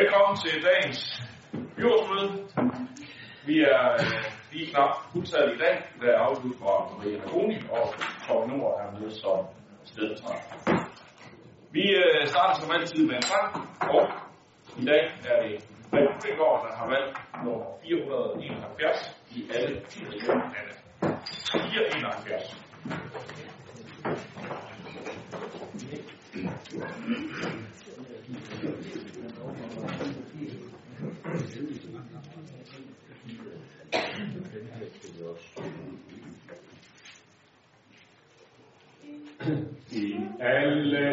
Velkommen til dagens byrådsmøde. Vi er øh, lige knap fuldtallet i dag, der er afslut fra Maria Nagoni og Torben Nord er med som stedetræk. Vi øh, starter som altid med en sang, og i dag er det Brian Fingård, der har valgt nummer 471 i alle regionerne. 471. I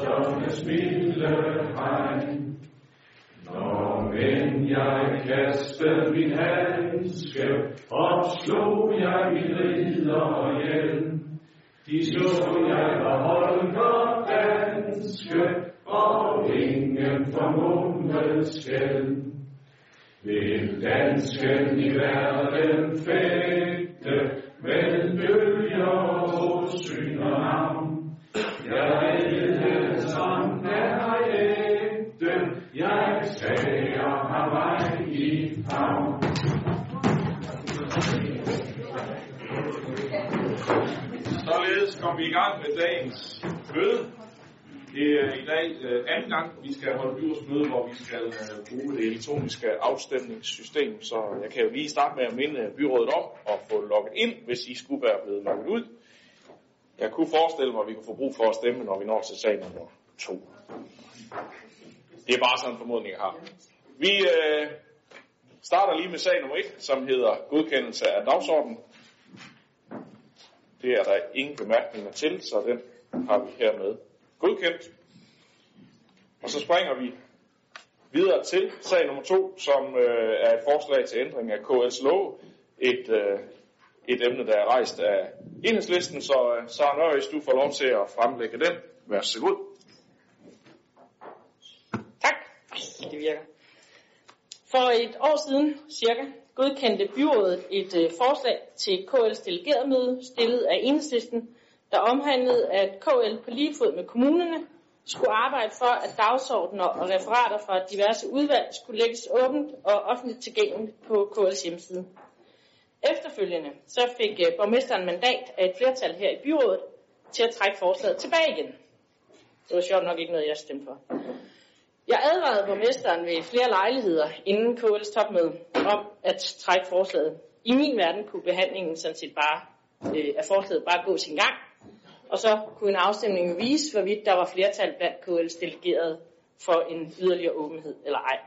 hjerternes milde regn. Når men jeg kastede min handske, opslog jeg min ridder hjem. De så jeg var Holger danske, og ingen formundet skæld. Vil dansken i verden fægte, men bølger i gang med dagens møde. Det er i dag øh, anden gang, vi skal holde byrådsmøde, hvor vi skal øh, bruge det elektroniske afstemningssystem. Så jeg kan jo lige starte med at minde byrådet om at få logget ind, hvis I skulle være blevet logget ud. Jeg kunne forestille mig, at vi kunne få brug for at stemme, når vi når til sag nummer to. Det er bare sådan en formodning, jeg har. Vi øh, starter lige med sag nummer et, som hedder godkendelse af dagsordenen. Det er der ingen bemærkninger til, så den har vi hermed godkendt. Og så springer vi videre til sag nummer to, som øh, er et forslag til ændring af KS lov. Et, øh, et emne, der er rejst af enhedslisten, så øh, Søren Øres, du får lov til at fremlægge den. Vær så god. Tak. Det virker. For et år siden cirka godkendte byrådet et øh, forslag til KL's delegeretmøde, stillet af enhedslisten, der omhandlede, at KL på lige fod med kommunerne skulle arbejde for, at dagsordner og referater fra diverse udvalg skulle lægges åbent og offentligt tilgængeligt på KL's hjemmeside. Efterfølgende så fik øh, borgmesteren mandat af et flertal her i byrådet til at trække forslaget tilbage igen. Det var sjovt nok ikke noget, jeg stemte for. Jeg advarede borgmesteren ved flere lejligheder inden KL's topmøde om at trække forslaget. I min verden kunne behandlingen sådan set bare øh, af forslaget bare gå sin gang, og så kunne en afstemning vise, hvorvidt der var flertal blandt KL's delegerede for en yderligere åbenhed eller ej.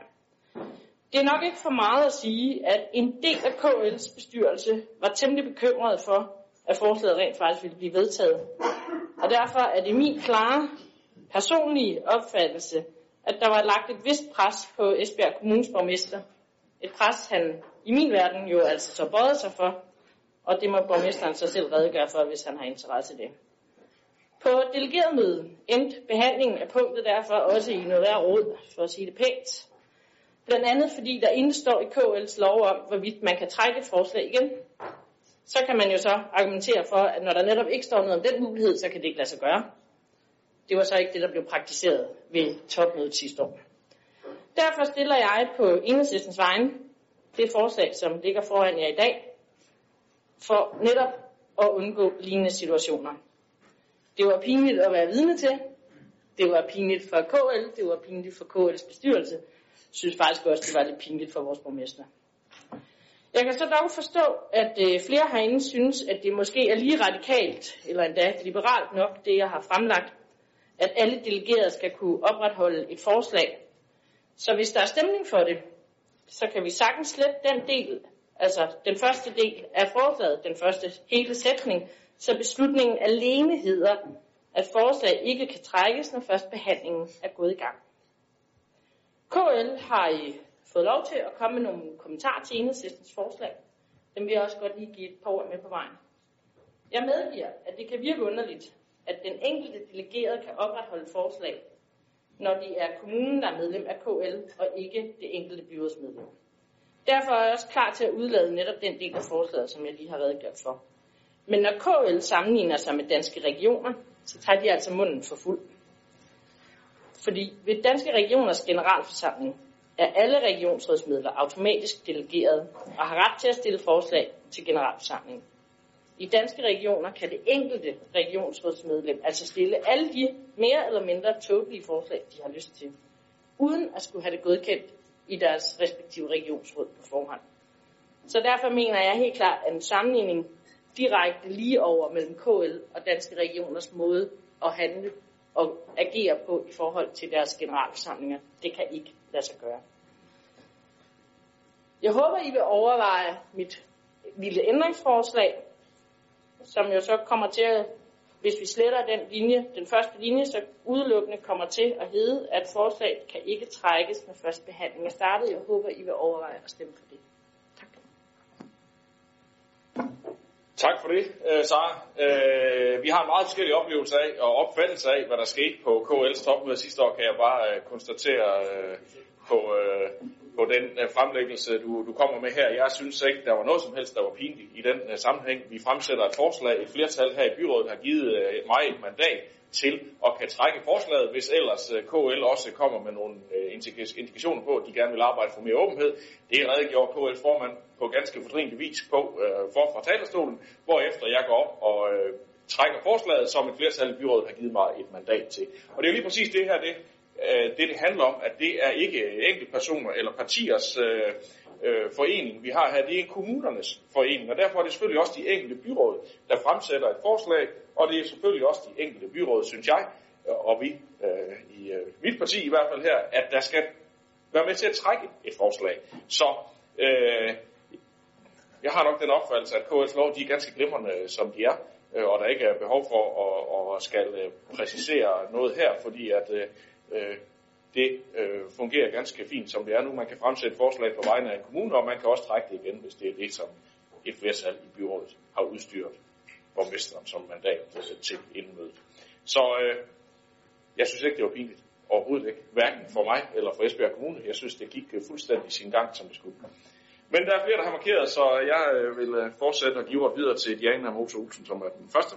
Det er nok ikke for meget at sige, at en del af KL's bestyrelse var temmelig bekymret for, at forslaget rent faktisk ville blive vedtaget. Og derfor er det min klare personlige opfattelse, at der var lagt et vist pres på Esbjerg Kommunes borgmester. Et pres, han i min verden jo altså så bøjede sig for, og det må borgmesteren så selv redegøre for, hvis han har interesse i det. På delegeretmødet endte behandlingen af punktet derfor også i noget værre råd, for at sige det pænt. Blandt andet fordi der indstår i KL's lov om, hvorvidt man kan trække et forslag igen. Så kan man jo så argumentere for, at når der netop ikke står noget om den mulighed, så kan det ikke lade sig gøre. Det var så ikke det, der blev praktiseret ved topmødet sidste år. Derfor stiller jeg på enhedslæstens vegne det forslag, som ligger foran jer i dag, for netop at undgå lignende situationer. Det var pinligt at være vidne til. Det var pinligt for KL. Det var pinligt for KL's bestyrelse. Jeg synes faktisk også, det var lidt pinligt for vores borgmester. Jeg kan så dog forstå, at øh, flere herinde synes, at det måske er lige radikalt, eller endda liberalt nok, det jeg har fremlagt, at alle delegerede skal kunne opretholde et forslag. Så hvis der er stemning for det, så kan vi sagtens slette den del, altså den første del af forslaget, den første hele sætning, så beslutningen alene hedder, at forslag ikke kan trækkes, når først behandlingen er gået i gang. KL har i fået lov til at komme med nogle kommentarer til enhedslistens forslag. Dem vil jeg også godt lige give et par ord med på vejen. Jeg medgiver, at det kan virke underligt, at den enkelte delegerede kan opretholde forslag, når det er kommunen, der er medlem af KL, og ikke det enkelte byrådsmedlem. Derfor er jeg også klar til at udlade netop den del af forslaget, som jeg lige har redegjort for. Men når KL sammenligner sig med danske regioner, så tager de altså munden for fuld. Fordi ved Danske Regioners generalforsamling er alle regionsrådsmedler automatisk delegeret og har ret til at stille forslag til generalforsamlingen. I danske regioner kan det enkelte regionsrådsmedlem altså stille alle de mere eller mindre tåbelige forslag, de har lyst til, uden at skulle have det godkendt i deres respektive regionsråd på forhånd. Så derfor mener jeg helt klart, at en sammenligning direkte lige over mellem KL og danske regioners måde at handle og agere på i forhold til deres generalforsamlinger, det kan ikke lade sig gøre. Jeg håber, I vil overveje mit lille ændringsforslag, som jo så kommer til at, hvis vi sletter den linje, den første linje, så udelukkende kommer til at hedde, at forslaget kan ikke trækkes, med første behandling er startet. Jeg håber, I vil overveje at stemme for det. Tak. Tak for det, øh, Sara. Øh, vi har en meget forskellig oplevelse af og opfattelse af, hvad der skete på KL's topmøde sidste år, kan jeg bare øh, konstatere på, på den øh, fremlæggelse, du, du kommer med her. Jeg synes ikke, der var noget som helst, der var pinligt i den øh, sammenhæng. Vi fremsætter et forslag, et flertal her i byrådet har givet mig et mandat til at kan trække forslaget, hvis ellers KL også kommer med nogle indikationer på, at de gerne vil arbejde for mere åbenhed. Det er redegjort KL's formand på ganske fordrinelig vis på øh, for fra talerstolen, hvorefter jeg går op og trækker forslaget, som et flertal i byrådet har givet mig et mandat til. Og det er jo lige præcis det her, det, øh, det, det handler om, at det er ikke enkeltpersoner eller partiers øh, øh, forening, vi har her, det er kommunernes forening, og derfor er det selvfølgelig også de enkelte byråd, der fremsætter et forslag, og det er selvfølgelig også de enkelte byråd, synes jeg, øh, og vi øh, i øh, mit parti i hvert fald her, at der skal være med til at trække et forslag. Så øh, jeg har nok den opfattelse, at KS lov de er ganske glimrende, øh, som de er, øh, og der ikke er behov for at, at skal øh, præcisere noget her, fordi at øh, Øh, det øh, fungerer ganske fint, som det er nu. Man kan fremsætte forslag på vegne af en kommune, og man kan også trække det igen, hvis det er det, som et flertal i byrådet har udstyret borgmesteren som mandat øh, til indmødet. Så øh, jeg synes ikke, det var pinligt. Overhovedet ikke. Hverken for mig eller for Esbjerg Kommune. Jeg synes, det gik øh, fuldstændig sin gang, som det skulle. Men der er flere, der har markeret, så jeg øh, vil fortsætte og give ordet videre til Diana Mose Olsen, som er den første.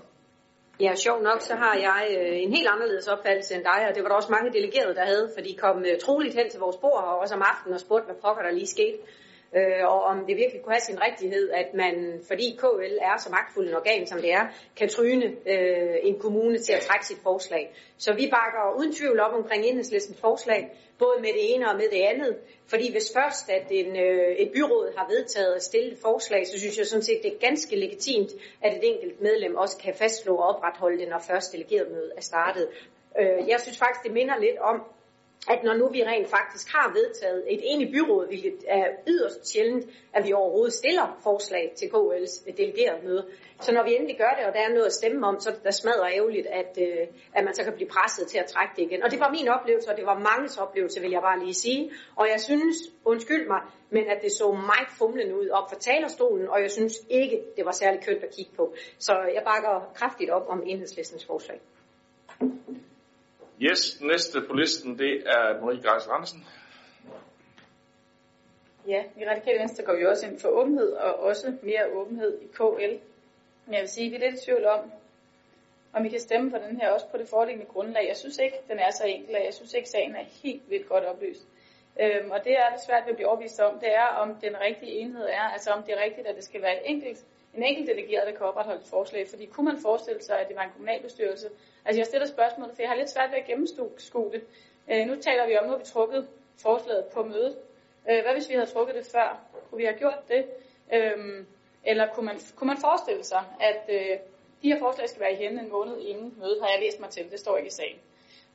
Ja, sjov nok, så har jeg øh, en helt anderledes opfattelse end dig, og det var der også mange delegerede, der havde, for de kom øh, troligt hen til vores bord, og også om aftenen og spurgte, hvad pokker der lige skete øh, og om det virkelig kunne have sin rigtighed, at man, fordi KL er så magtfuld en organ, som det er, kan tryne øh, en kommune til at trække sit forslag. Så vi bakker uden tvivl op omkring enhedslistens forslag, både med det ene og med det andet, fordi hvis først, at en, øh, et byråd har vedtaget at stille et forslag, så synes jeg sådan set, det er ganske legitimt, at et enkelt medlem også kan fastslå og opretholde det, når først delegeret møde er startet. Øh, jeg synes faktisk, det minder lidt om, at når nu vi rent faktisk har vedtaget et enigt byråd, hvilket er yderst sjældent, at vi overhovedet stiller forslag til KL's delegeret møde. Så når vi endelig gør det, og der er noget at stemme om, så er det da smadrer ærgerligt, at, øh, at man så kan blive presset til at trække det igen. Og det var min oplevelse, og det var manges oplevelse, vil jeg bare lige sige. Og jeg synes, undskyld mig, men at det så meget fumlende ud op for talerstolen, og jeg synes ikke, det var særlig kønt at kigge på. Så jeg bakker kraftigt op om enhedslistens forslag. Yes, næste på listen, det er Marie Græs Randersen. Ja, i Radikale Venstre går vi også ind for åbenhed, og også mere åbenhed i KL. Men jeg vil sige, at vi er lidt i tvivl om, om vi kan stemme for den her også på det foreliggende grundlag. Jeg synes ikke, den er så enkel, og jeg synes ikke, sagen er helt vildt godt oplyst. Øhm, og det er det svært ved at blive overbevist om, det er, om den rigtige enhed er, altså om det er rigtigt, at det skal være et enkelt, en enkelt delegeret, der kan opretholde et forslag. Fordi kunne man forestille sig, at det var en kommunalbestyrelse, Altså jeg stiller spørgsmålet, for jeg har lidt svært ved at gennemskue det. Øh, nu taler vi om, nu har vi trukket forslaget på mødet. Øh, hvad hvis vi havde trukket det før? Kunne vi have gjort det? Øh, eller kunne man, kunne man forestille sig, at øh, de her forslag skal være i hende en måned inden mødet, har jeg læst mig til, det står ikke i sagen.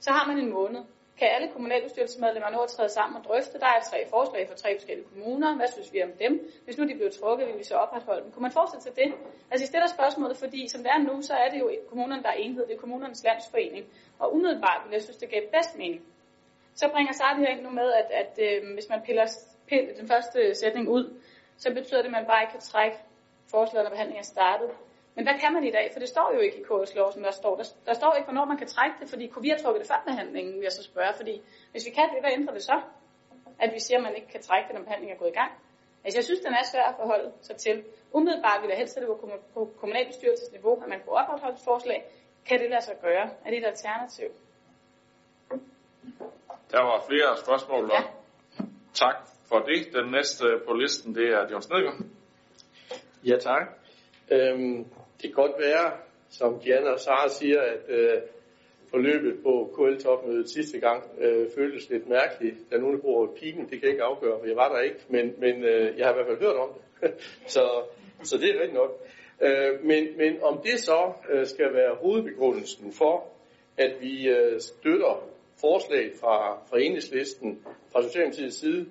Så har man en måned, kan alle kommunalbestyrelsesmedlemmer nu at træde sammen og drøfte. Der er tre forslag fra tre forskellige kommuner. Hvad synes vi om dem? Hvis nu de blev trukket, vil vi så opretholde dem. Kunne man fortsætte til det? Altså, jeg stiller spørgsmålet, fordi som det er nu, så er det jo kommunerne, der er enhed. Det er kommunernes landsforening. Og umiddelbart vil jeg synes, det gav bedst mening. Så bringer Sardi her ind nu med, at, at øh, hvis man piller, piller den første sætning ud, så betyder det, at man bare ikke kan trække forslaget, når behandlingen er startet. Men hvad kan man i dag? For det står jo ikke i KS lov, som der står. Der, der står ikke, hvornår man kan trække det, fordi kunne vi have trukket det før behandlingen, vil jeg så spørge. Fordi hvis vi kan det, hvad ændrer det så? At vi siger, at man ikke kan trække det, når behandlingen er gået i gang. Altså jeg synes, den er svær at forholde sig til. Umiddelbart vil jeg helst, at det var på kommunalbestyrelsesniveau, at man kunne opretholde et forslag. Kan det lade sig gøre? Er det et alternativ? Der var flere spørgsmål. Ja. Tak for det. Den næste på listen, det er John Snedgaard. Ja, tak. Øhm, det kan godt være, som Diana og Sara siger, at øh, forløbet på KL-topmødet sidste gang øh, føltes lidt mærkeligt. Der er nogen, der bruger pigen, det kan jeg ikke afgøre, for jeg var der ikke, men, men øh, jeg har i hvert fald hørt om det. så, så det er rigtigt nok. Øh, men, men om det så øh, skal være hovedbegrundelsen for, at vi øh, støtter forslag fra, fra enhedslisten, fra Socialdemokratiets side,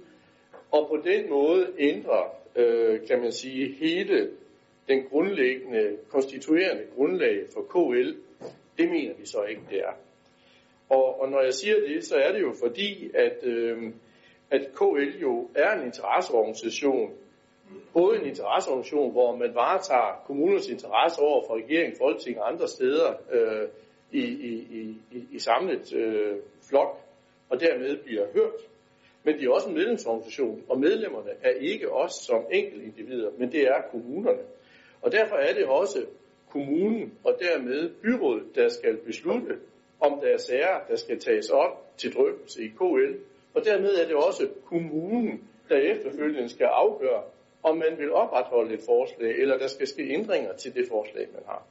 og på den måde ændrer, øh, kan man sige, hele den grundlæggende, konstituerende grundlag for KL, det mener vi så ikke, det er. Og, og når jeg siger det, så er det jo fordi, at, øh, at KL jo er en interesseorganisation, både en interesseorganisation, hvor man varetager kommunernes interesse over for regering, folketing og andre steder øh, i, i, i, i samlet øh, flok, og dermed bliver hørt. Men det er også en medlemsorganisation, og medlemmerne er ikke os som enkelte individer, men det er kommunerne. Og derfor er det også kommunen og dermed byrådet, der skal beslutte, om der er sager, der skal tages op til drøftelse i KL. Og dermed er det også kommunen, der efterfølgende skal afgøre, om man vil opretholde et forslag, eller der skal ske ændringer til det forslag, man har.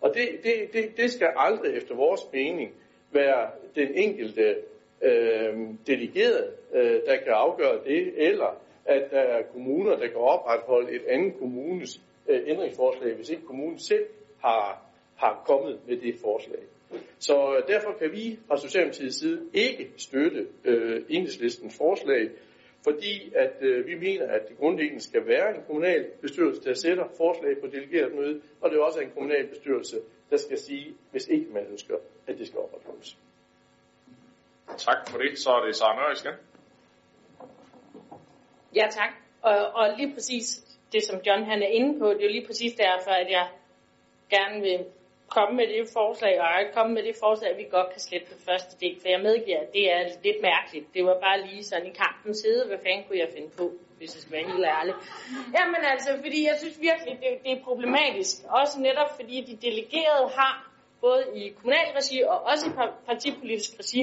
Og det, det, det, det skal aldrig efter vores mening være den enkelte øh, delegerede, øh, der kan afgøre det, eller at der er kommuner, der kan opretholde et andet kommunes øh, ændringsforslag, hvis ikke kommunen selv har, har kommet med det forslag. Så øh, derfor kan vi fra Socialdemokratiets side ikke støtte øh, enhedslistens forslag, fordi at øh, vi mener, at det grundlæggende skal være en kommunal bestyrelse, der sætter forslag på delegeret møde, og det er også en kommunal bestyrelse, der skal sige, hvis ikke man ønsker, at det skal opretholdes. Tak for det. Så er det Sara Nørre igen. Ja, tak. Og, og lige præcis det, som John han er inde på, det er jo lige præcis derfor, at jeg gerne vil komme med det forslag, og jeg komme med det forslag, at vi godt kan slette den første del, for jeg medgiver, at det er lidt mærkeligt. Det var bare lige sådan i kampen side, hvad fanden kunne jeg finde på, hvis jeg skal være helt ærlig. Jamen altså, fordi jeg synes virkelig, det, det er problematisk. Også netop fordi de delegerede har, både i kommunal regi og også i partipolitisk regi,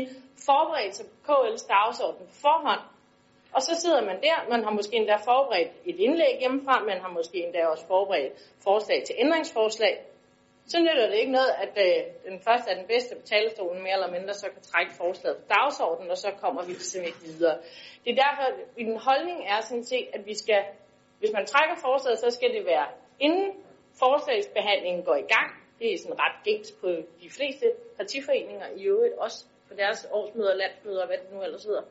forberedt sig på KL's dagsorden på forhånd. Og så sidder man der, man har måske endda forberedt et indlæg hjemmefra, man har måske endda også forberedt forslag til ændringsforslag, så nytter det ikke noget, at øh, den første er den bedste på talerstolen, mere eller mindre, så kan trække forslaget på dagsordenen, og så kommer vi simpelthen ikke videre. Det er derfor, at min holdning er sådan set, at vi skal, hvis man trækker forslaget, så skal det være inden forslagsbehandlingen går i gang. Det er sådan ret gængs på de fleste partiforeninger i øvrigt, også på deres årsmøder, landsmøder og hvad det nu ellers hedder.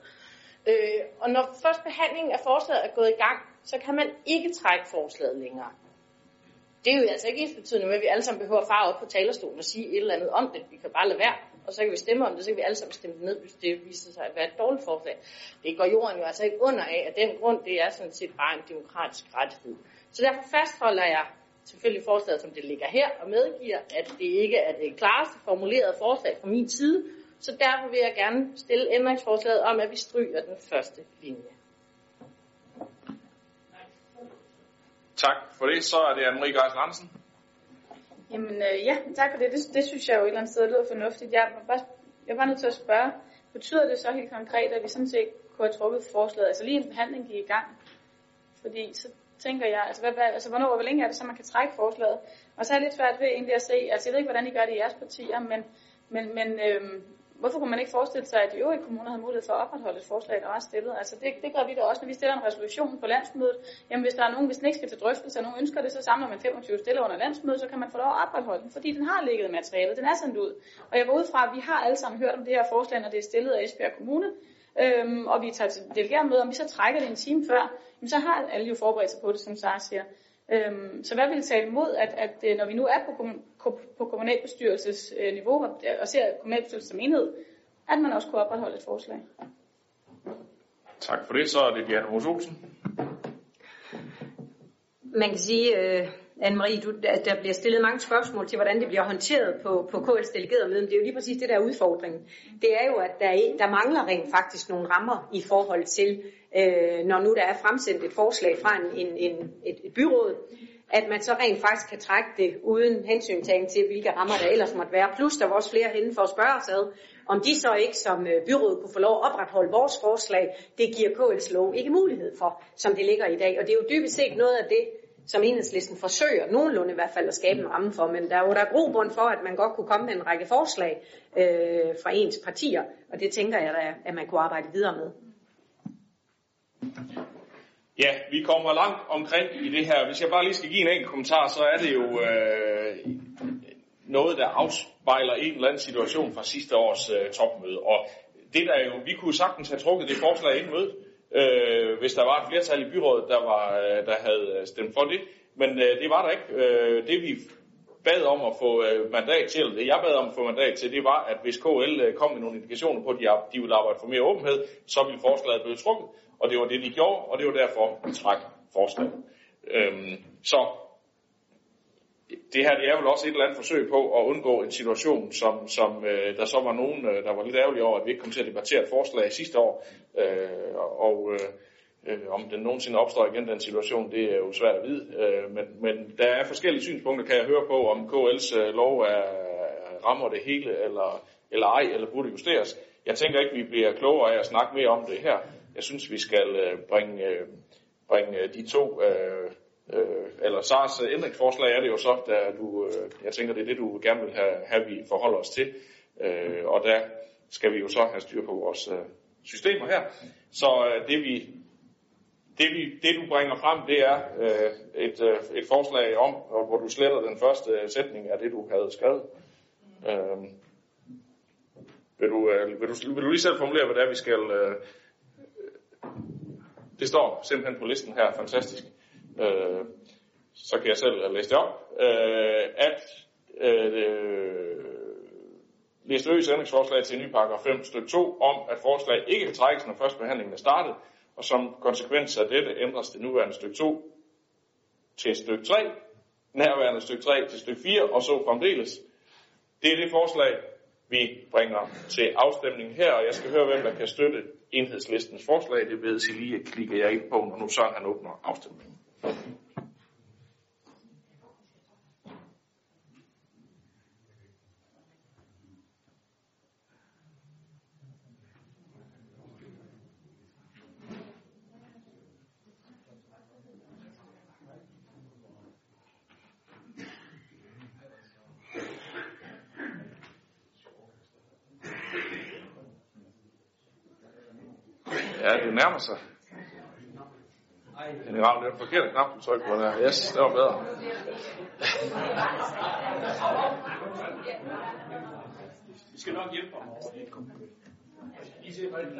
Øh, og når først behandlingen af forslaget er gået i gang, så kan man ikke trække forslaget længere det er jo altså ikke ens betydende med, at vi alle sammen behøver at fare op på talerstolen og sige et eller andet om det. Vi kan bare lade være, og så kan vi stemme om det, så kan vi alle sammen stemme det ned, hvis det viser sig at være et dårligt forslag. Det går jorden jo altså ikke under af, at den grund, det er sådan set bare en demokratisk rettighed. Så derfor fastholder jeg selvfølgelig forslaget, som det ligger her, og medgiver, at det ikke er det klareste formulerede forslag fra min side, så derfor vil jeg gerne stille ændringsforslaget om, at vi stryger den første linje. Tak for det. Så er det Anne-Marie Geis Hansen. Jamen øh, ja, tak for det. det. Det synes jeg jo et eller andet sted lyder fornuftigt. Jeg var, bare, jeg var nødt til at spørge, betyder det så helt konkret, at vi sådan set kunne have trukket forslaget, altså lige en behandling gik i gang? Fordi så tænker jeg, altså, hvad, hvad, altså hvornår, hvor længe er det så, man kan trække forslaget? Og så er det lidt svært ved egentlig at se, altså jeg ved ikke, hvordan I gør det i jeres partier, men, men, men øhm, Hvorfor kunne man ikke forestille sig, at de øvrige kommuner havde mulighed for at opretholde et forslag, der var stillet? Altså det, det gør vi da også, når vi stiller en resolution på landsmødet. Jamen hvis der er nogen, hvis den ikke skal til drøftelse, og nogen ønsker det, så samler man 25 stiller under landsmødet, så kan man få lov at opretholde den, fordi den har ligget materialet, den er sendt ud. Og jeg går ud fra, at vi har alle sammen hørt om det her forslag, når det er stillet af Esbjerg Kommune, øhm, og vi tager til delegeret om vi så trækker det en time før, jamen, så har alle jo forberedt sig på det, som Sara siger. Øhm, så hvad vil tale imod, at, at øh, når vi nu er på, på, på kommunalbestyrelsesniveau og ser kommunalbestyrelsen som enhed, at man også kunne opretholde et forslag. Tak for det. Så er det Diana Mos Olsen. Man kan sige, øh, Anne-Marie, du, at der bliver stillet mange spørgsmål til, hvordan det bliver håndteret på, på KL's delegerede møde. Det er jo lige præcis det, der er udfordringen. Det er jo, at der, er, der mangler rent faktisk nogle rammer i forhold til, øh, når nu der er fremsendt et forslag fra en, en, en, et, et byråd, at man så rent faktisk kan trække det uden hensyntagen til, hvilke rammer der ellers måtte være. Plus der var også flere henne for at spørge os ad, om de så ikke som byrådet byråd kunne få lov at opretholde vores forslag, det giver KL's lov ikke mulighed for, som det ligger i dag. Og det er jo dybest set noget af det, som enhedslisten forsøger nogenlunde i hvert fald at skabe en ramme for. Men der er jo der er grobund for, at man godt kunne komme med en række forslag øh, fra ens partier, og det tænker jeg da, at man kunne arbejde videre med. Ja, vi kommer langt omkring i det her. Hvis jeg bare lige skal give en enkelt kommentar, så er det jo øh, noget, der afspejler en eller anden situation fra sidste års øh, topmøde. Og det der jo, vi kunne sagtens have trukket det forslag ind mødet, øh, hvis der var et flertal i byrådet, der, var, øh, der havde øh, stemt for det. Men øh, det var der ikke. Øh, det vi bad om at få øh, mandat til, det jeg bad om at få mandat til, det var, at hvis KL øh, kom med nogle indikationer på, at de, de ville arbejde for mere åbenhed, så ville forslaget blive trukket. Og det var det, de gjorde, og det var derfor, vi træk forslaget. Øhm, så det her det er vel også et eller andet forsøg på at undgå en situation, som, som øh, der så var nogen, øh, der var lidt ærgerlige over, at vi ikke kom til at debattere et forslag sidste år. Øh, og øh, om den nogensinde opstår igen, den situation, det er jo svært at vide. Øh, men, men der er forskellige synspunkter, kan jeg høre på, om KL's øh, lov er, rammer det hele, eller, eller ej, eller burde justeres. Jeg tænker ikke, vi bliver klogere af at snakke mere om det her. Jeg synes, vi skal øh, bringe, øh, bringe øh, de to, øh, øh, eller SARS øh, ændringsforslag er det jo så, der du, øh, jeg tænker, det er det, du gerne vil have, have vi forholder os til. Øh, og der skal vi jo så have styr på vores øh, systemer her. Så øh, det, vi, det, vi, det du bringer frem, det er øh, et, øh, et forslag om, hvor du sletter den første øh, sætning af det, du havde skrevet. Øh, vil, du, øh, vil, du, vil du lige selv formulere, hvad det er, vi skal... Øh, det står simpelthen på listen her, fantastisk. Øh, så kan jeg selv læse det op. Øh, at øh, læse løs ændringsforslag til ny paragraf 5 stykke 2 om, at forslag ikke kan trækkes, når første behandlingen er startet, og som konsekvens af dette ændres det nuværende stykke 2 til stykke 3, nærværende stykke 3 til stykke 4, og så fremdeles. Det er det forslag, vi bringer til afstemning her, og jeg skal høre, hvem der kan støtte enhedslistens forslag. Det ved sig lige, klikker jeg ind på, når nu Søren han åbner afstemningen. Ja, det nærmer sig. Den ramte den forkerte knap, du trykker på der. Yes, det var bedre. Vi skal nok hjælpe ham over. I ser bare ikke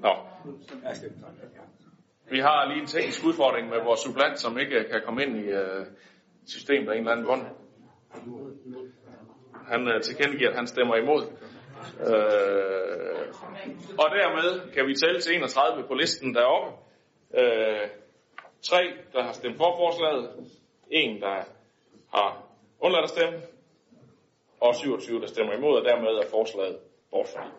Nå. Vi har lige en teknisk udfordring med vores supplant, som ikke kan komme ind i uh, systemet af en eller anden grund. Han uh, tilkendegiver, at han stemmer imod. Øh, og dermed kan vi tælle til 31 på listen deroppe. Øh, tre, der har stemt for forslaget. En, der har undladt at stemme. Og 27, der stemmer imod, og dermed er forslaget bortfaldet.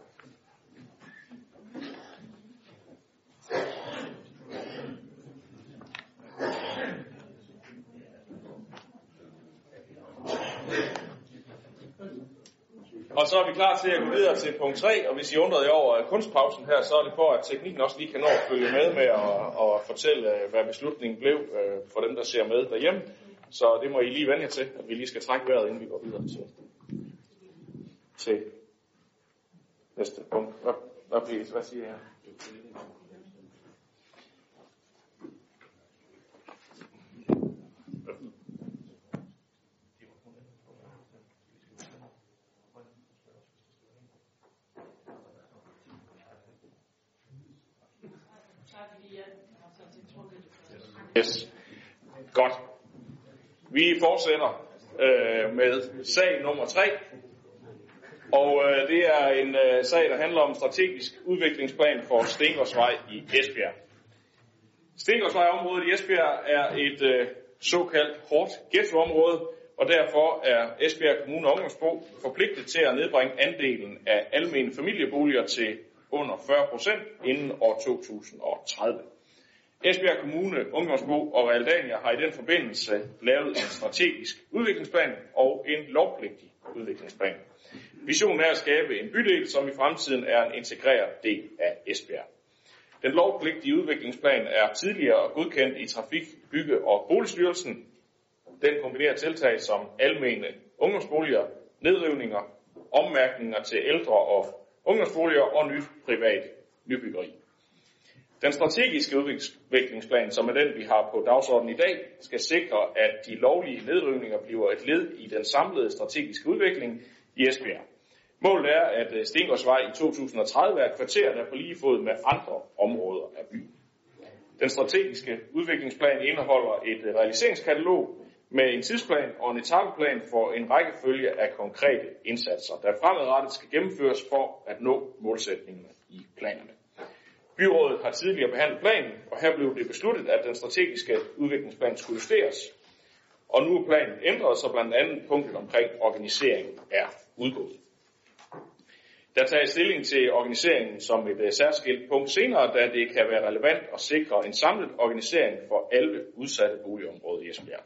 Og så er vi klar til at gå videre til punkt 3, og hvis I undrede jer over øh, kunstpausen her, så er det for, at teknikken også lige kan nå at følge med med at, at fortælle, øh, hvad beslutningen blev øh, for dem, der ser med derhjemme. Så det må I lige vende jer til, at vi lige skal trække vejret, inden vi går videre til, til næste punkt. Hvad, hvad, hvad siger jeg? Yes. Godt. Vi fortsætter øh, med sag nummer 3. Og øh, det er en øh, sag, der handler om strategisk udviklingsplan for Stengårdsvej i Esbjerg. Stengårdsvejområdet i Esbjerg er et øh, såkaldt hårdt ghettoområde, og derfor er Esbjerg Kommune og Ungdomsbo forpligtet til at nedbringe andelen af almene familieboliger til under 40 procent inden år 2030. Esbjerg Kommune, Ungdomsbo og Realdania har i den forbindelse lavet en strategisk udviklingsplan og en lovpligtig udviklingsplan. Visionen er at skabe en bydel, som i fremtiden er en integreret del af Esbjerg. Den lovpligtige udviklingsplan er tidligere godkendt i Trafik, Bygge og Boligstyrelsen. Den kombinerer tiltag som almene ungdomsboliger, nedrivninger, ommærkninger til ældre og ungdomsboliger og nyt privat nybyggeri. Den strategiske udviklingsplan, som er den, vi har på dagsordenen i dag, skal sikre, at de lovlige nedrivninger bliver et led i den samlede strategiske udvikling i Esbjerg. Målet er, at øh, Stengårdsvej i 2030 er et kvarter, der er på lige fod med andre områder af byen. Den strategiske udviklingsplan indeholder et øh, realiseringskatalog med en tidsplan og en etapeplan for en rækkefølge af konkrete indsatser, der fremadrettet skal gennemføres for at nå målsætningerne i planerne. Byrådet har tidligere behandlet planen, og her blev det besluttet, at den strategiske udviklingsplan skulle justeres. Og nu er planen ændret, så blandt andet punktet omkring organiseringen er udgået. Der tages stilling til organiseringen som et øh, særskilt punkt senere, da det kan være relevant at sikre en samlet organisering for alle udsatte boligområder i Esbjerg.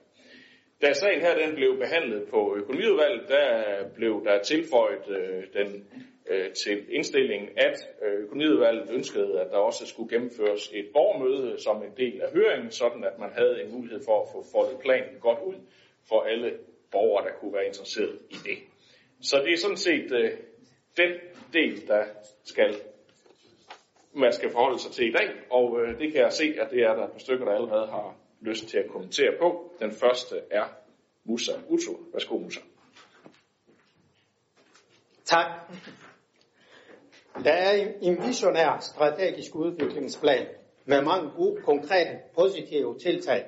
Da sagen her den blev behandlet på økonomiudvalget, der blev der tilføjet øh, den øh, til indstillingen, at øh, økonomiudvalget ønskede, at der også skulle gennemføres et borgermøde som en del af høringen, sådan at man havde en mulighed for at få foldet planen godt ud for alle borgere, der kunne være interesseret i det. Så det er sådan set øh, den del, der skal man skal forholde sig til i dag, og øh, det kan jeg se, at det er der et par stykker, der allerede har lyst til at kommentere på. Den første er Musa Uto. Værsgo, Musa. Tak. Der er en visionær strategisk udviklingsplan med mange gode, konkrete, positive tiltag,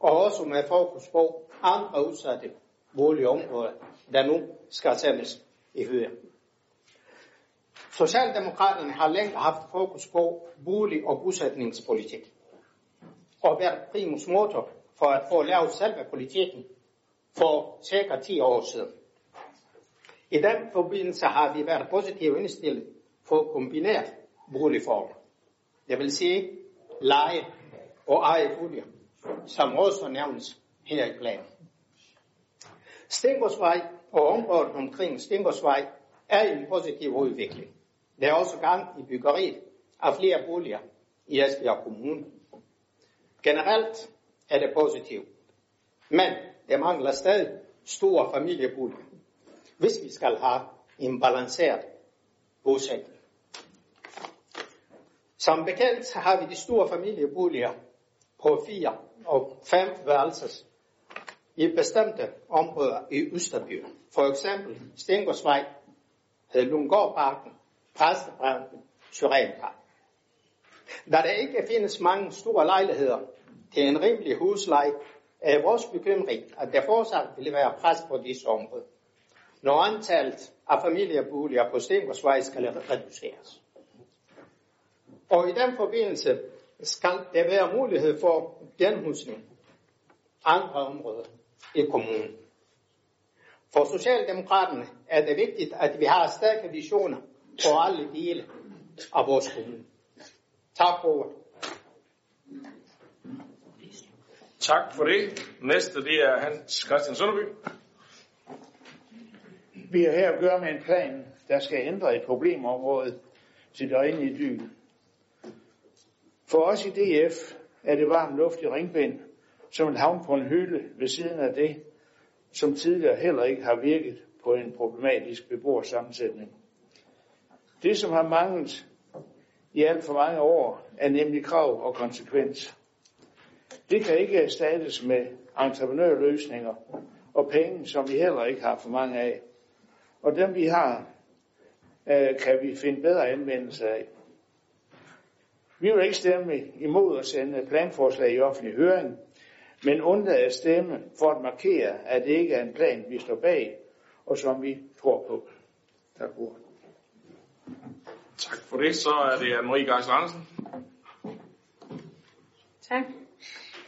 og også med fokus på andre udsatte boligområder, der nu skal sendes i højre. Socialdemokraterne har længe haft fokus på bolig- og bosætningspolitik og været primus motor for at få lavet selve politikken for cirka 10 år siden. I den forbindelse har vi været positivt indstillet for kombineret boligformer. Det vil sige leje og eje boliger, som også nævnes her i planen. Stengårdsvej og området omkring Stengårdsvej er i en positiv udvikling. Der er også gang i byggeriet af flere boliger i Esbjerg Kommune. Generelt er det positivt, men der mangler stadig store familieboliger, hvis vi skal have en balanceret bosætning. Som bekendt har vi de store familieboliger på fire og fem værelses i bestemte områder i Østerbyen. For eksempel Stengårdsvej, Lundgårdparken, Præstebranken, Syrenparken. Da der ikke findes mange store lejligheder til en rimelig husleje, er vores bekymring, at der fortsat vil være pres på disse områder, når antallet af familieboliger på Stengårdsvej skal reduceres. Og i den forbindelse skal der være mulighed for genhusning andre områder i kommunen. For Socialdemokraterne er det vigtigt, at vi har stærke visioner på alle dele af vores kommune. Tak for ordet. Tak for det. Næste, det er Hans Christian Sønderby. Vi har her at gøre med en plan, der skal ændre et problemområde til det rene idyl. For os i DF er det varm luft i ringbind, som en havn på en hylde ved siden af det, som tidligere heller ikke har virket på en problematisk beboersammensætning. Det, som har manglet i alt for mange år, er nemlig krav og konsekvens. Det kan ikke erstattes med entreprenørløsninger og penge, som vi heller ikke har for mange af. Og dem vi har, øh, kan vi finde bedre anvendelse af. Vi vil ikke stemme imod at sende planforslag i offentlig høring, men undlade at stemme for at markere, at det ikke er en plan, vi står bag, og som vi tror på. Tak for. Tak for det. Så er det Anne-Marie Geis Andersen. Tak.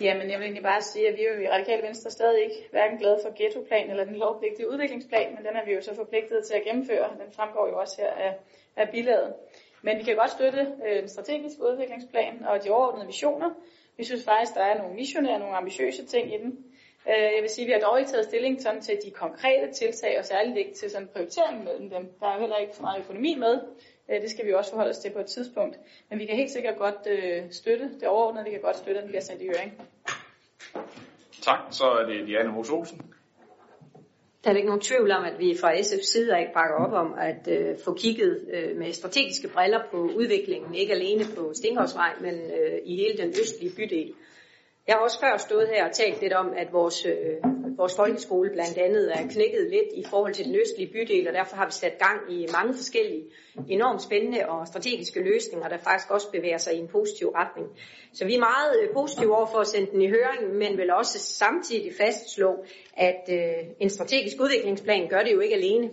Jamen, jeg vil egentlig bare sige, at vi er jo i Radikale Venstre stadig ikke hverken glade for ghettoplan eller den lovpligtige udviklingsplan, men den er vi jo så forpligtet til at gennemføre. Den fremgår jo også her af, af bilaget. Men vi kan godt støtte øh, den strategiske udviklingsplan og de overordnede visioner. Vi synes faktisk, der er nogle visionære, nogle ambitiøse ting i den. Øh, jeg vil sige, at vi har dog ikke taget stilling sådan til de konkrete tiltag, og særligt ikke til sådan en prioritering mellem dem. Der er jo heller ikke så meget økonomi med. Øh, det skal vi også forholde os til på et tidspunkt. Men vi kan helt sikkert godt øh, støtte det overordnede. Vi kan godt støtte, at den bliver sendt i høring. Tak. Så er det Diana Mos Olsen. Der ikke nogen tvivl om, at vi fra SF's side af bakker op om at øh, få kigget øh, med strategiske briller på udviklingen, ikke alene på Stenhavsvej, men øh, i hele den østlige bydel. Jeg har også før stået her og talt lidt om, at vores, øh, vores folkeskole blandt andet er knækket lidt i forhold til den østlige bydel, og derfor har vi sat gang i mange forskellige enormt spændende og strategiske løsninger, der faktisk også bevæger sig i en positiv retning. Så vi er meget øh, positive over for at sende den i høring, men vil også samtidig fastslå, at øh, en strategisk udviklingsplan gør det jo ikke alene.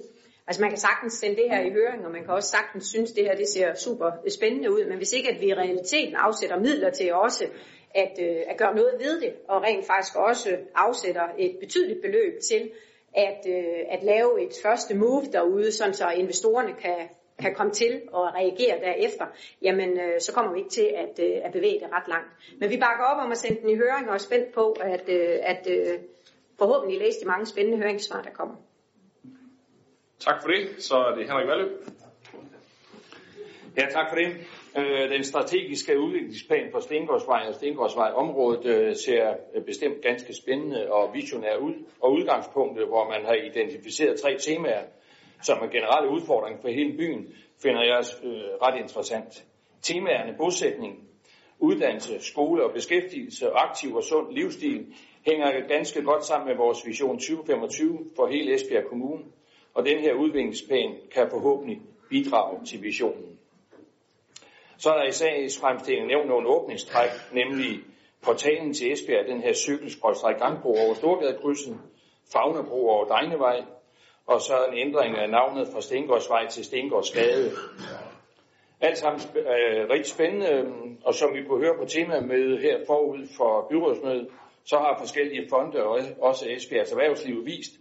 Altså man kan sagtens sende det her i høring, og man kan også sagtens synes, at det her det ser super spændende ud, men hvis ikke at vi i realiteten afsætter midler til også at, øh, at gøre noget ved det, og rent faktisk også afsætter et betydeligt beløb til at, øh, at lave et første move derude, sådan så investorerne kan, kan komme til og reagere derefter, jamen øh, så kommer vi ikke til at, øh, at bevæge det ret langt. Men vi bakker op om at sende den i høring og er spændt på at, øh, at øh, forhåbentlig læse de mange spændende høringssvar, der kommer. Tak for det. Så er det Henrik Valle. Ja, tak for det. Øh, den strategiske udviklingsplan for Stengårdsvej og Stengårdsvej området øh, ser øh, bestemt ganske spændende og visionær ud. Og udgangspunktet, hvor man har identificeret tre temaer, som er generelle udfordring for hele byen, finder jeg øh, ret interessant. Temaerne bosætning, uddannelse, skole og beskæftigelse og aktiv og sund livsstil hænger ganske godt sammen med vores vision 2025 for hele Esbjerg Kommune, og den her udviklingsplan kan forhåbentlig bidrage til visionen. Så er der i sagsfremstillingen nævnt nogle åbningstræk, nemlig portalen til Esbjerg, den her cykelskrådstræk gangbro over Storgadekrydsen, Fagnebro over Drejnevej, og så en ændring af navnet fra Stengårdsvej til Stengårdsgade. Alt sammen øh, rigtig spændende, øh, og som vi kunne høre på med her forud for byrådsmødet, så har forskellige fonde og også Esbjergs erhvervsliv vist,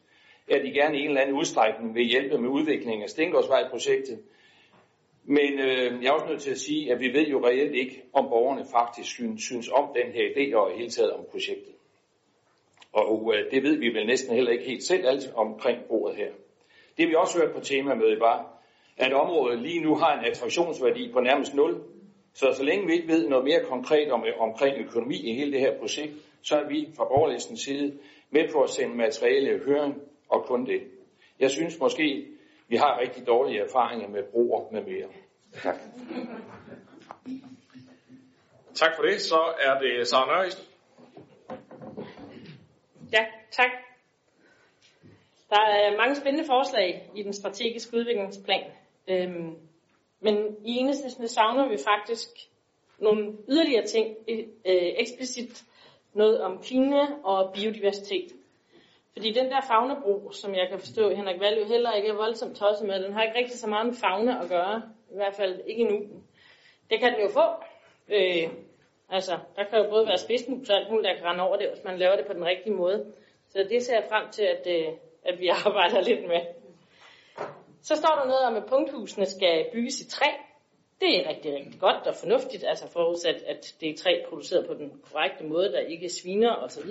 at de gerne i en eller anden udstrækning vil hjælpe med udviklingen af Stengårdsvej-projektet, men øh, jeg er også nødt til at sige, at vi ved jo reelt ikke, om borgerne faktisk synes, synes om den her idé og i hele taget om projektet. Og øh, det ved vi vel næsten heller ikke helt selv alt omkring bordet her. Det vi også hørte på temamødet var, at området lige nu har en attraktionsværdi på nærmest 0. Så så længe vi ikke ved noget mere konkret om, øh, omkring økonomi i hele det her projekt, så er vi fra borgerlistens side med på at sende materiale høring og kun det. Jeg synes måske, vi har rigtig dårlige erfaringer med broer med mere. Tak. Tak for det. Så er det Sara Nørrist. Ja, tak. Der er mange spændende forslag i den strategiske udviklingsplan. Øhm, men i enhedslisten savner vi faktisk nogle yderligere ting, øh, eksplicit noget om klima og biodiversitet. Fordi den der fagnebro, som jeg kan forstå, Henrik Valg heller ikke er voldsomt tosset med, den har ikke rigtig så meget med fauna at gøre. I hvert fald ikke endnu. Det kan den jo få. Øh, altså, der kan jo både være spidsmus og alt muligt, der kan rende over det, hvis man laver det på den rigtige måde. Så det ser jeg frem til, at, øh, at vi arbejder lidt med. Så står der noget om, at punkthusene skal bygges i træ. Det er rigtig, rigtig godt og fornuftigt, altså forudsat, at det er træ produceret på den korrekte måde, der ikke sviner osv.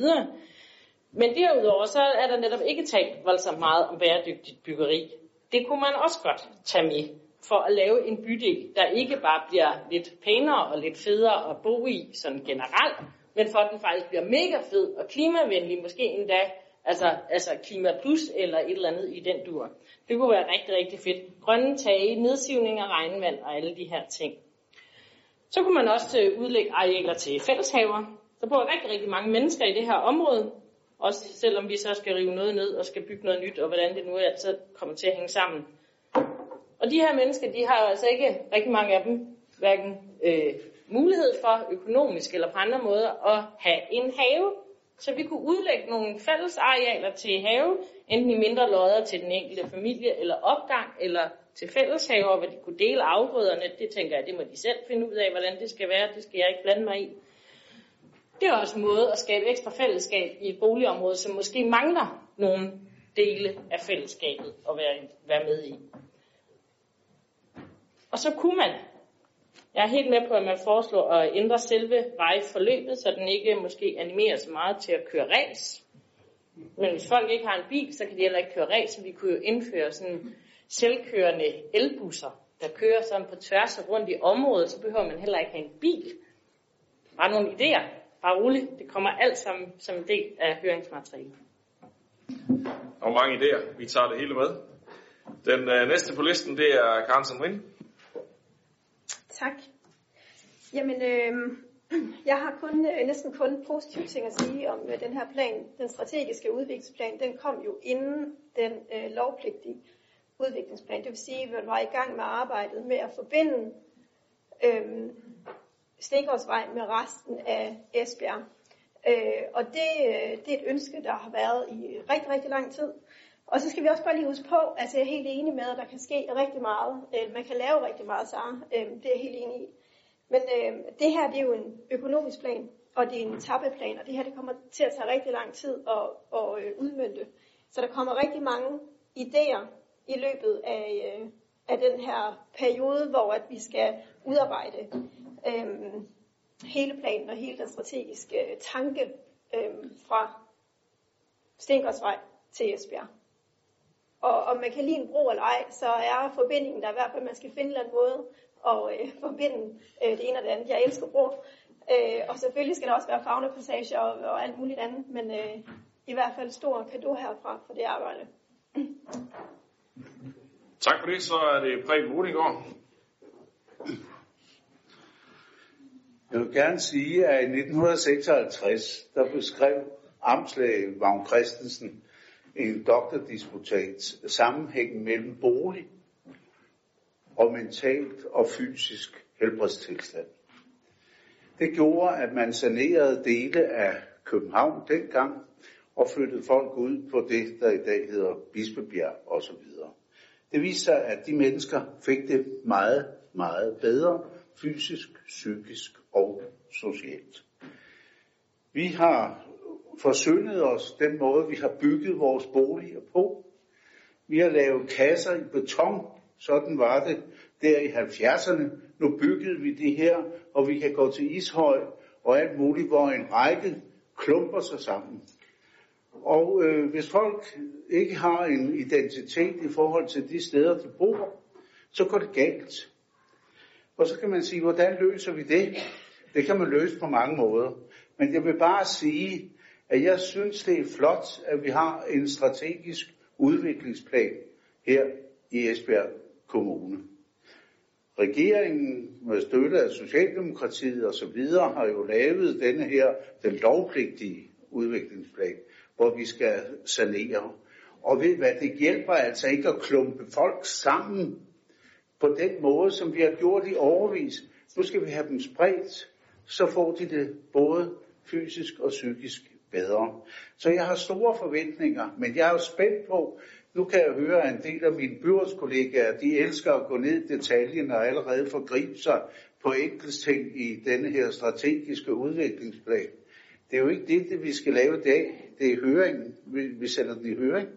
Men derudover så er der netop ikke talt voldsomt meget om bæredygtigt byggeri. Det kunne man også godt tage med for at lave en bydel, der ikke bare bliver lidt pænere og lidt federe at bo i sådan generelt, men for at den faktisk bliver mega fed og klimavenlig, måske endda altså, altså klima plus eller et eller andet i den dur. Det kunne være rigtig, rigtig fedt. Grønne tage, nedsivning af regnvand og alle de her ting. Så kunne man også øh, udlægge arealer til fælleshaver. Der bor rigtig, rigtig mange mennesker i det her område, også selvom vi så skal rive noget ned og skal bygge noget nyt, og hvordan det nu er, så kommer til at hænge sammen. Og de her mennesker, de har altså ikke rigtig mange af dem, hverken øh, mulighed for økonomisk eller på andre måder at have en have. Så vi kunne udlægge nogle fælles arealer til have, enten i mindre lodder til den enkelte familie, eller opgang, eller til fælleshaver, hvor de kunne dele afgrøderne. Det tænker jeg, det må de selv finde ud af, hvordan det skal være. Det skal jeg ikke blande mig i. Det er også en måde at skabe ekstra fællesskab i et boligområde, som måske mangler nogle dele af fællesskabet at være, være med i. Og så kunne man, jeg er helt med på, at man foreslår at ændre selve vejforløbet, så den ikke måske animerer så meget til at køre ræs. Men hvis folk ikke har en bil, så kan de heller ikke køre ræs, så vi kunne jo indføre sådan selvkørende elbusser, der kører sådan på tværs og rundt i området, så behøver man heller ikke have en bil. Bare nogle idéer. Bare roligt. Det kommer alt sammen som en del af høringsmaterialet. Og mange idéer. Vi tager det hele med. Den øh, næste på listen, det er Karen Sandrin. Tak. Jamen, øh, jeg har kun, øh, næsten kun positive ting at sige om øh, den her plan. Den strategiske udviklingsplan, den kom jo inden den øh, lovpligtige udviklingsplan. Det vil sige, at man var i gang med arbejdet med at forbinde øh, Stegårdsvej med resten af Esbjerg. Øh, og det, øh, det er et ønske, der har været i rigtig, rigtig lang tid. Og så skal vi også bare lige huske på, altså jeg er helt enig med, at der kan ske rigtig meget. Øh, man kan lave rigtig meget, så øh, det er jeg helt enig i. Men øh, det her, det er jo en økonomisk plan, og det er en tappeplan, og det her, det kommer til at tage rigtig lang tid at, at øh, udmyndte. Så der kommer rigtig mange idéer i løbet af, øh, af den her periode, hvor at vi skal udarbejde øh, hele planen og hele den strategiske øh, tanke øh, fra Stengårdsvej til Esbjerg. Og om man kan lide en bro eller ej, så er forbindingen der i hvert fald, at man skal finde en eller anden måde at øh, forbinde øh, det ene og det andet. Jeg elsker bro. Øh, og selvfølgelig skal der også være fagnapassager og, og alt muligt andet, men øh, i hvert fald stor kado herfra for det arbejde. Tak for det. Så er det Preben Rudingård. Jeg vil gerne sige, at i 1956, der beskrev Amslag Vagn Christensen en doktordisputat sammenhængen mellem bolig og mentalt og fysisk helbredstilstand. Det gjorde, at man sanerede dele af København dengang og flyttede folk ud på det, der i dag hedder Bispebjerg osv. Det viste sig, at de mennesker fik det meget, meget bedre fysisk, psykisk og socialt. Vi har forsyndet os den måde, vi har bygget vores boliger på. Vi har lavet kasser i beton, sådan var det der i 70'erne. Nu byggede vi det her, og vi kan gå til Ishøj og alt muligt, hvor en række klumper sig sammen. Og øh, hvis folk ikke har en identitet i forhold til de steder, de bor, så går det galt. Og så kan man sige, hvordan løser vi det? Det kan man løse på mange måder. Men jeg vil bare sige, at jeg synes, det er flot, at vi har en strategisk udviklingsplan her i Esbjerg Kommune. Regeringen med støtte af Socialdemokratiet og så videre har jo lavet denne her, den lovpligtige udviklingsplan, hvor vi skal sanere. Og ved hvad, det hjælper altså ikke at klumpe folk sammen på den måde, som vi har gjort i overvis. Nu skal vi have dem spredt, så får de det både fysisk og psykisk bedre. Så jeg har store forventninger, men jeg er jo spændt på, nu kan jeg høre, at en del af mine byrådskollegaer, de elsker at gå ned i detaljen og allerede forgribe sig på enkelte ting i denne her strategiske udviklingsplan. Det er jo ikke det, det vi skal lave i dag. Det er høringen. Vi, vi sender den i høring.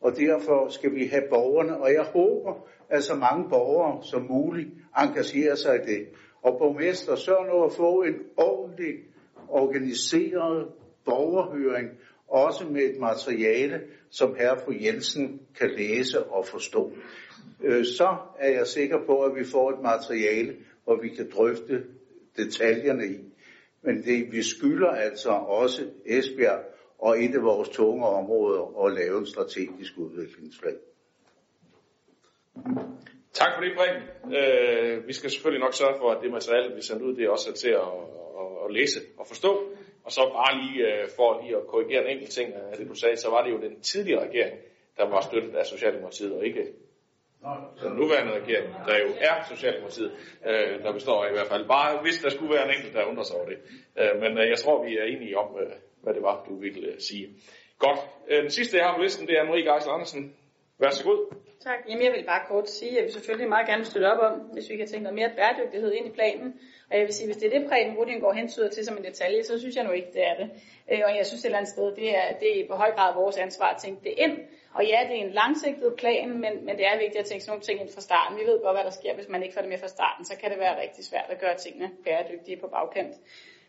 Og derfor skal vi have borgerne, og jeg håber, at så mange borgere som muligt engagerer sig i det. Og borgmester, sørg nu at få en ordentlig, organiseret borgerhøring, også med et materiale, som herre fru Jensen kan læse og forstå. Øh, så er jeg sikker på, at vi får et materiale, hvor vi kan drøfte detaljerne i. Men det, vi skylder altså også Esbjerg og et af vores tunge områder at lave en strategisk udviklingsplan. Tak for det, Brink. Øh, vi skal selvfølgelig nok sørge for, at det materiale, vi sender ud, det også er til at, at, at læse og forstå. Og så bare lige øh, for lige at korrigere en enkelt ting af det, du sagde, så var det jo den tidligere regering, der var støttet af Socialdemokratiet, og ikke den nuværende regering, der jo er Socialdemokratiet, øh, der består af i hvert fald. Bare hvis der skulle være en enkelt, der undrer sig over det. Øh, men øh, jeg tror, vi er enige om, øh, hvad det var, du ville øh, sige. Godt. Øh, den sidste, jeg har på listen, det er Marie Geisler Andersen. god. Tak. Jamen, jeg vil bare kort sige, at vi selvfølgelig meget gerne støtte op om, hvis vi kan tænke noget mere bæredygtighed ind i planen. Og jeg vil sige, hvis det er det, Preben Rudin går hensyder til som en detalje, så synes jeg nu ikke, det er det. Øh, og jeg synes et eller andet sted, det er, det er på høj grad vores ansvar at tænke det ind. Og ja, det er en langsigtet plan, men, men det er vigtigt at tænke sådan nogle ting ind fra starten. Vi ved godt, hvad der sker, hvis man ikke får det med fra starten. Så kan det være rigtig svært at gøre tingene bæredygtige på bagkant.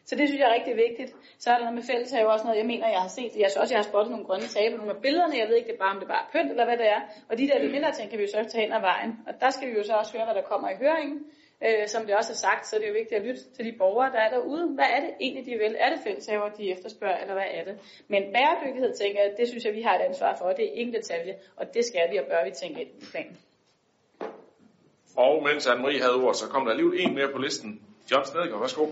Så det synes jeg er rigtig vigtigt. Så er der noget med fælleshave også noget, jeg mener, jeg har set. Jeg synes også, jeg har spottet nogle grønne taber, nogle af billederne. Jeg ved ikke, det bare, om det bare er pynt, eller hvad det er. Og de der de mindre ting kan vi jo så tage hen ad vejen. Og der skal vi jo så også høre, hvad der kommer i høringen. Øh, som det også er sagt, så er det jo vigtigt at lytte til de borgere, der er derude. Hvad er det egentlig, de vil? Er det fælleshaver, de efterspørger, eller hvad er det? Men bæredygtighed, tænker jeg, det synes jeg, vi har et ansvar for. Det er ingen detalje, og det skal vi og bør vi tænke ind i planen. Og mens Anne-Marie havde ord, så kom der alligevel en mere på listen. John Stedgaard, værsgo.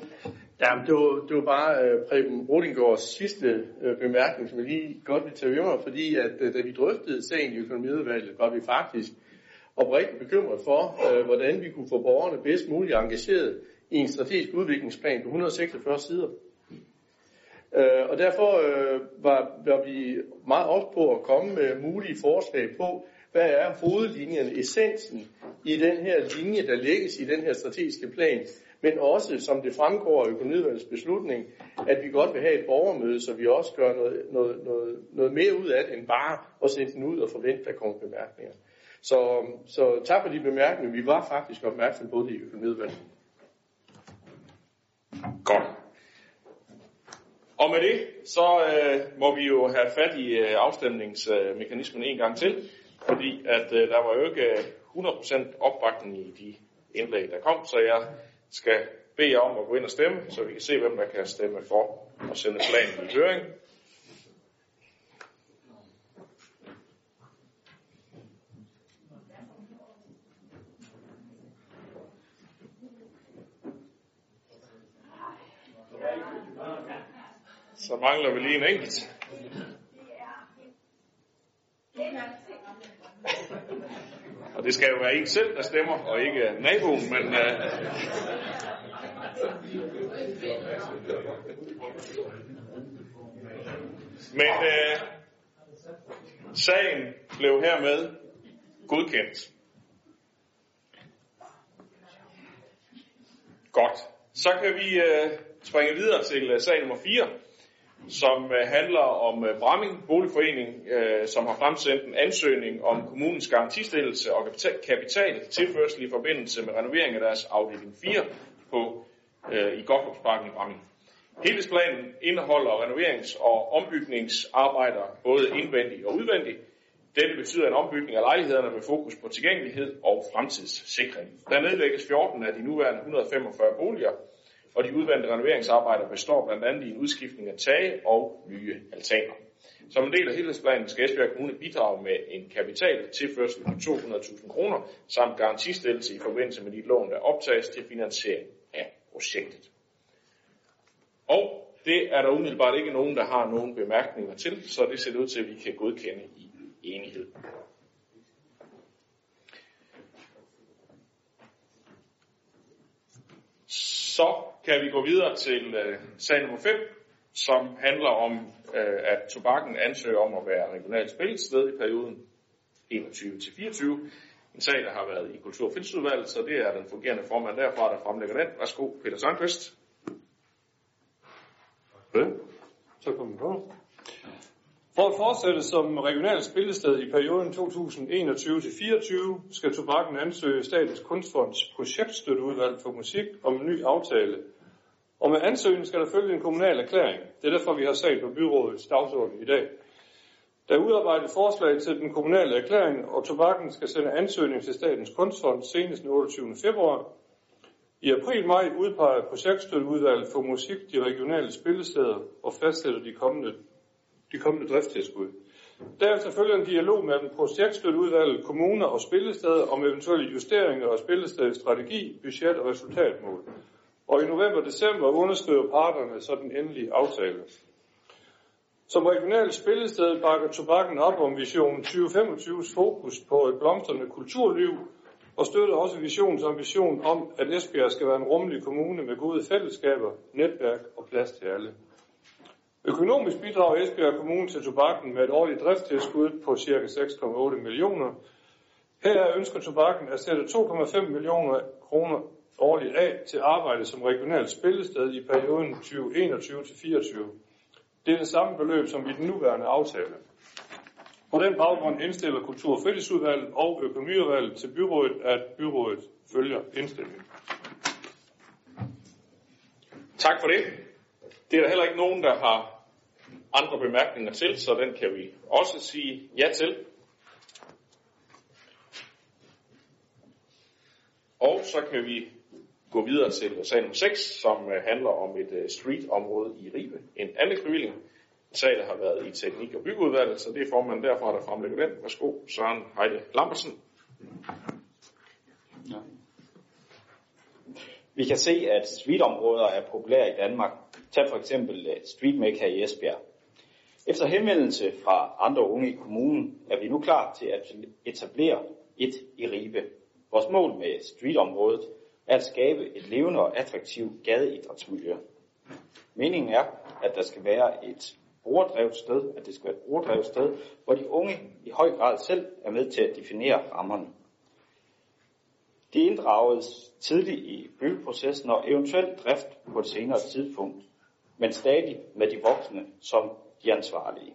Jamen, det var, det var bare øh, Preben Rodingårds sidste øh, bemærkning, som jeg lige godt vil tage med mig, fordi at øh, da vi drøftede sagen i økonomiudvalget, var vi faktisk oprigtigt bekymret for, øh, hvordan vi kunne få borgerne bedst muligt engageret i en strategisk udviklingsplan på 146 sider. Øh, og derfor øh, var, var vi meget op på at komme med mulige forslag på, hvad er hovedlinjen, essensen i den her linje, der lægges i den her strategiske plan, men også, som det fremgår af økonomiudvalgets beslutning, at vi godt vil have et borgermøde, så vi også gør noget, noget, noget, noget mere ud af det, end bare at sende den ud og forvente, at der kommer bemærkninger. Så, så tak for de bemærkninger. Vi var faktisk opmærksom på det i økonomiudvalget. Godt. Og med det, så øh, må vi jo have fat i øh, afstemningsmekanismen en gang til, fordi at øh, der var jo ikke 100% opbakning i de indlæg, der kom, så jeg skal bede jer om at gå ind og stemme, så vi kan se, hvem der kan stemme for og sende planen i høring. Så mangler vi lige en enkelt. Og det skal jo være en selv, der stemmer, og ikke naboen, men... Uh... Men uh, sagen blev hermed godkendt. Godt. Så kan vi uh, springe videre til uh, sag nummer 4 som øh, handler om øh, Bramming Boligforening, øh, som har fremsendt en ansøgning om kommunens garantistillelse og kapital, tilførsel i forbindelse med renovering af deres afdeling 4 på, i Godthåbsparken i Bramming. Helhedsplanen indeholder renoverings- og ombygningsarbejder, både indvendigt og udvendigt. Dette betyder en ombygning af lejlighederne med fokus på tilgængelighed og fremtidssikring. Der nedlægges 14 af de nuværende 145 boliger, og de udvendte renoveringsarbejder består blandt andet i en udskiftning af tage og nye altaner. Som en del af helhedsplanen skal Esbjerg Kommune bidrage med en kapital tilførsel på 200.000 kroner samt garantistillelse i forbindelse med de lån, der optages til finansiering af projektet. Og det er der umiddelbart ikke nogen, der har nogen bemærkninger til, så det ser ud til, at vi kan godkende i enighed. Så kan vi gå videre til øh, sag nummer 5, som handler om, øh, at tobakken ansøger om at være regionalt spillested i perioden 21-24. En sag, der har været i Kultur- og så det er den fungerende formand derfra, der fremlægger den. Værsgo, Peter Sandqvist. Så kommer på. For at fortsætte som regionalt spillested i perioden 2021-24 skal Tobakken ansøge Statens Kunstfonds projektstøtteudvalg for musik om en ny aftale. Og med ansøgningen skal der følge en kommunal erklæring. Det er derfor, vi har sat på byrådets dagsorden i dag. Der er udarbejdet forslag til den kommunale erklæring, og Tobakken skal sende ansøgning til Statens Kunstfond senest den 28. februar. I april-maj udpeger projektstøtteudvalget for musik de regionale spillesteder og fastsætter de kommende de kommende driftstilskud. Derefter følger en dialog mellem projektstøtteudvalget, kommuner og spillesteder om eventuelle justeringer af spillestedets strategi, budget og resultatmål. Og i november-december underskriver parterne så den endelige aftale. Som regionalt spillested bakker tobakken op om vision 2025's fokus på et blomstrende kulturliv og støtter også visionens ambition om, at Esbjerg skal være en rummelig kommune med gode fællesskaber, netværk og plads til alle. Økonomisk bidrager Esbjerg Kommune til tobakken med et årligt driftstilskud på ca. 6,8 millioner. Her ønsker tobakken at sætte 2,5 millioner kroner årligt af til arbejde som regionalt spillested i perioden 2021-24. Det er det samme beløb som i den nuværende aftale. På den baggrund indstiller Kultur- og Fritidsudvalget og Økonomiudvalget til byrådet, at byrådet følger indstillingen. Tak for det. Det er der heller ikke nogen, der har andre bemærkninger til, så den kan vi også sige ja til. Og så kan vi gå videre til sag nummer 6, som øh, handler om et øh, streetområde i Ribe. En anlægsbevilling. En sag, har været i teknik- og byggeudvalget, så det er formanden derfra, der fremlægger den. Værsgo, Søren Heide Lambersen. Ja. Vi kan se, at streetområder er populære i Danmark. Tag for eksempel øh, Street Street her i Esbjerg. Efter henvendelse fra andre unge i kommunen er vi nu klar til at etablere et i Ribe. Vores mål med streetområdet er at skabe et levende og attraktivt gadeidrætsmiljø. Meningen er, at der skal være et brugerdrevet sted, at det skal være et brugerdrevet sted, hvor de unge i høj grad selv er med til at definere rammerne. De inddrages tidligt i byggeprocessen og eventuelt drift på et senere tidspunkt, men stadig med de voksne som de ansvarlige.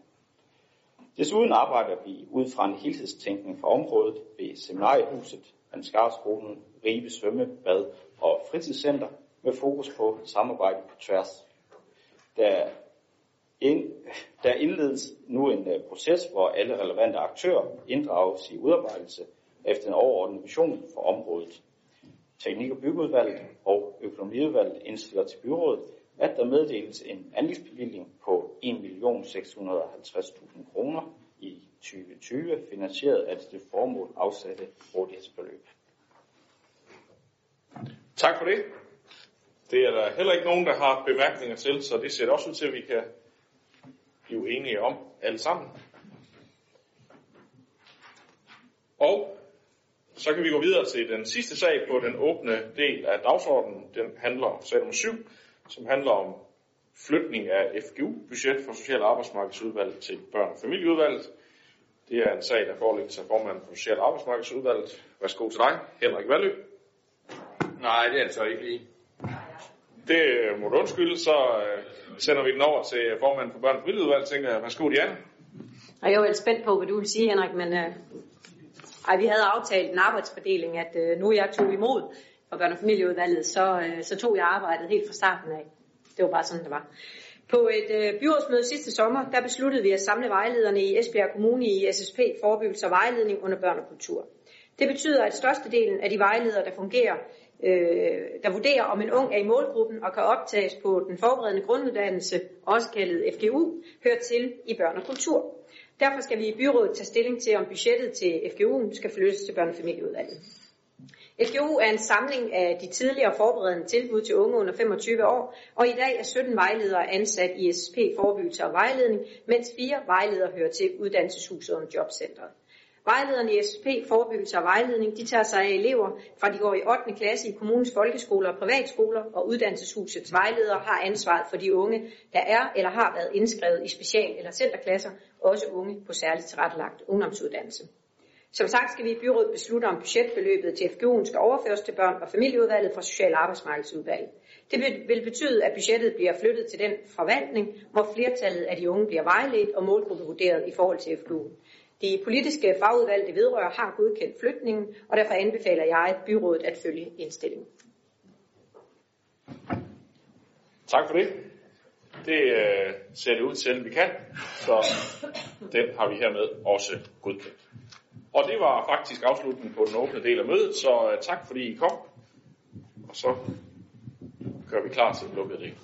Desuden arbejder vi ud fra en helhedstænkning for området ved Seminariehuset, Ansgarskolen, Ribe Svømmebad og Fritidscenter med fokus på samarbejde på tværs. Der, ind, der indledes nu en uh, proces, hvor alle relevante aktører inddrages i udarbejdelse efter en overordnet vision for området. Teknik- og byggeudvalget og økonomiudvalget indstiller til byrådet, at der meddeles en anlægsbevilling på 1.650.000 kroner i 2020, finansieret af det formål afsatte rådighedsbeløb. Tak for det. Det er der heller ikke nogen, der har bemærkninger til, så det ser også ud til, at vi kan blive enige om alle sammen. Og så kan vi gå videre til den sidste sag på den åbne del af dagsordenen. Den handler om sag nummer 7, som handler om flytning af FGU-budget fra Social- og Arbejdsmarkedsudvalget til Børn- og Familieudvalget. Det er en sag, der forelægges af formanden for Social- og Arbejdsmarkedsudvalget. Værsgo til dig, Henrik Valø. Nej, det er det så ikke lige. Det må du undskylde, så øh, sender vi den over til formanden for Børn- og Familieudvalget. Tænker jeg, værsgo Diana. Og jeg er jo spændt på, hvad du vil sige, Henrik, men øh, ej, vi havde aftalt en arbejdsfordeling, at øh, nu jeg tog imod for børne- og familieudvalget, så, øh, så tog jeg arbejdet helt fra starten af. Det var bare sådan, det var. På et øh, byrådsmøde sidste sommer, der besluttede vi at samle vejlederne i Esbjerg Kommune i SSP Forebyggelse og Vejledning under børn og kultur. Det betyder, at størstedelen af de vejledere, der fungerer, øh, der vurderer, om en ung er i målgruppen og kan optages på den forberedende grunduddannelse, også kaldet FGU, hører til i børn og kultur. Derfor skal vi i byrådet tage stilling til, om budgettet til FGU'en skal flyttes til børnefamilieudvalget. familieudvalget. FGU er en samling af de tidligere forberedende tilbud til unge under 25 år, og i dag er 17 vejledere ansat i SP Forebyggelse og Vejledning, mens fire vejledere hører til uddannelseshuset og jobcentret. Vejlederne i SP Forebyggelse og Vejledning de tager sig af elever fra de går i 8. klasse i kommunens folkeskoler og privatskoler, og uddannelseshusets vejledere har ansvaret for de unge, der er eller har været indskrevet i special- eller centerklasser, også unge på særligt tilrettelagt ungdomsuddannelse. Som sagt skal vi i byrådet beslutte, om budgetbeløbet til FGU'en skal overføres til børn- og familieudvalget fra Social- og Arbejdsmarkedsudvalget. Det vil betyde, at budgettet bliver flyttet til den forvaltning, hvor flertallet af de unge bliver vejledt og målgruppevurderet i forhold til FGU'en. De politiske fagudvalg, det vedrører, har godkendt flytningen, og derfor anbefaler jeg byrådet at følge indstillingen. Tak for det. Det øh, ser det ud til, at vi kan, så den har vi hermed også godkendt. Og det var faktisk afslutningen på den åbne del af mødet, så øh, tak fordi I kom. Og så gør vi klar til den lukkede del.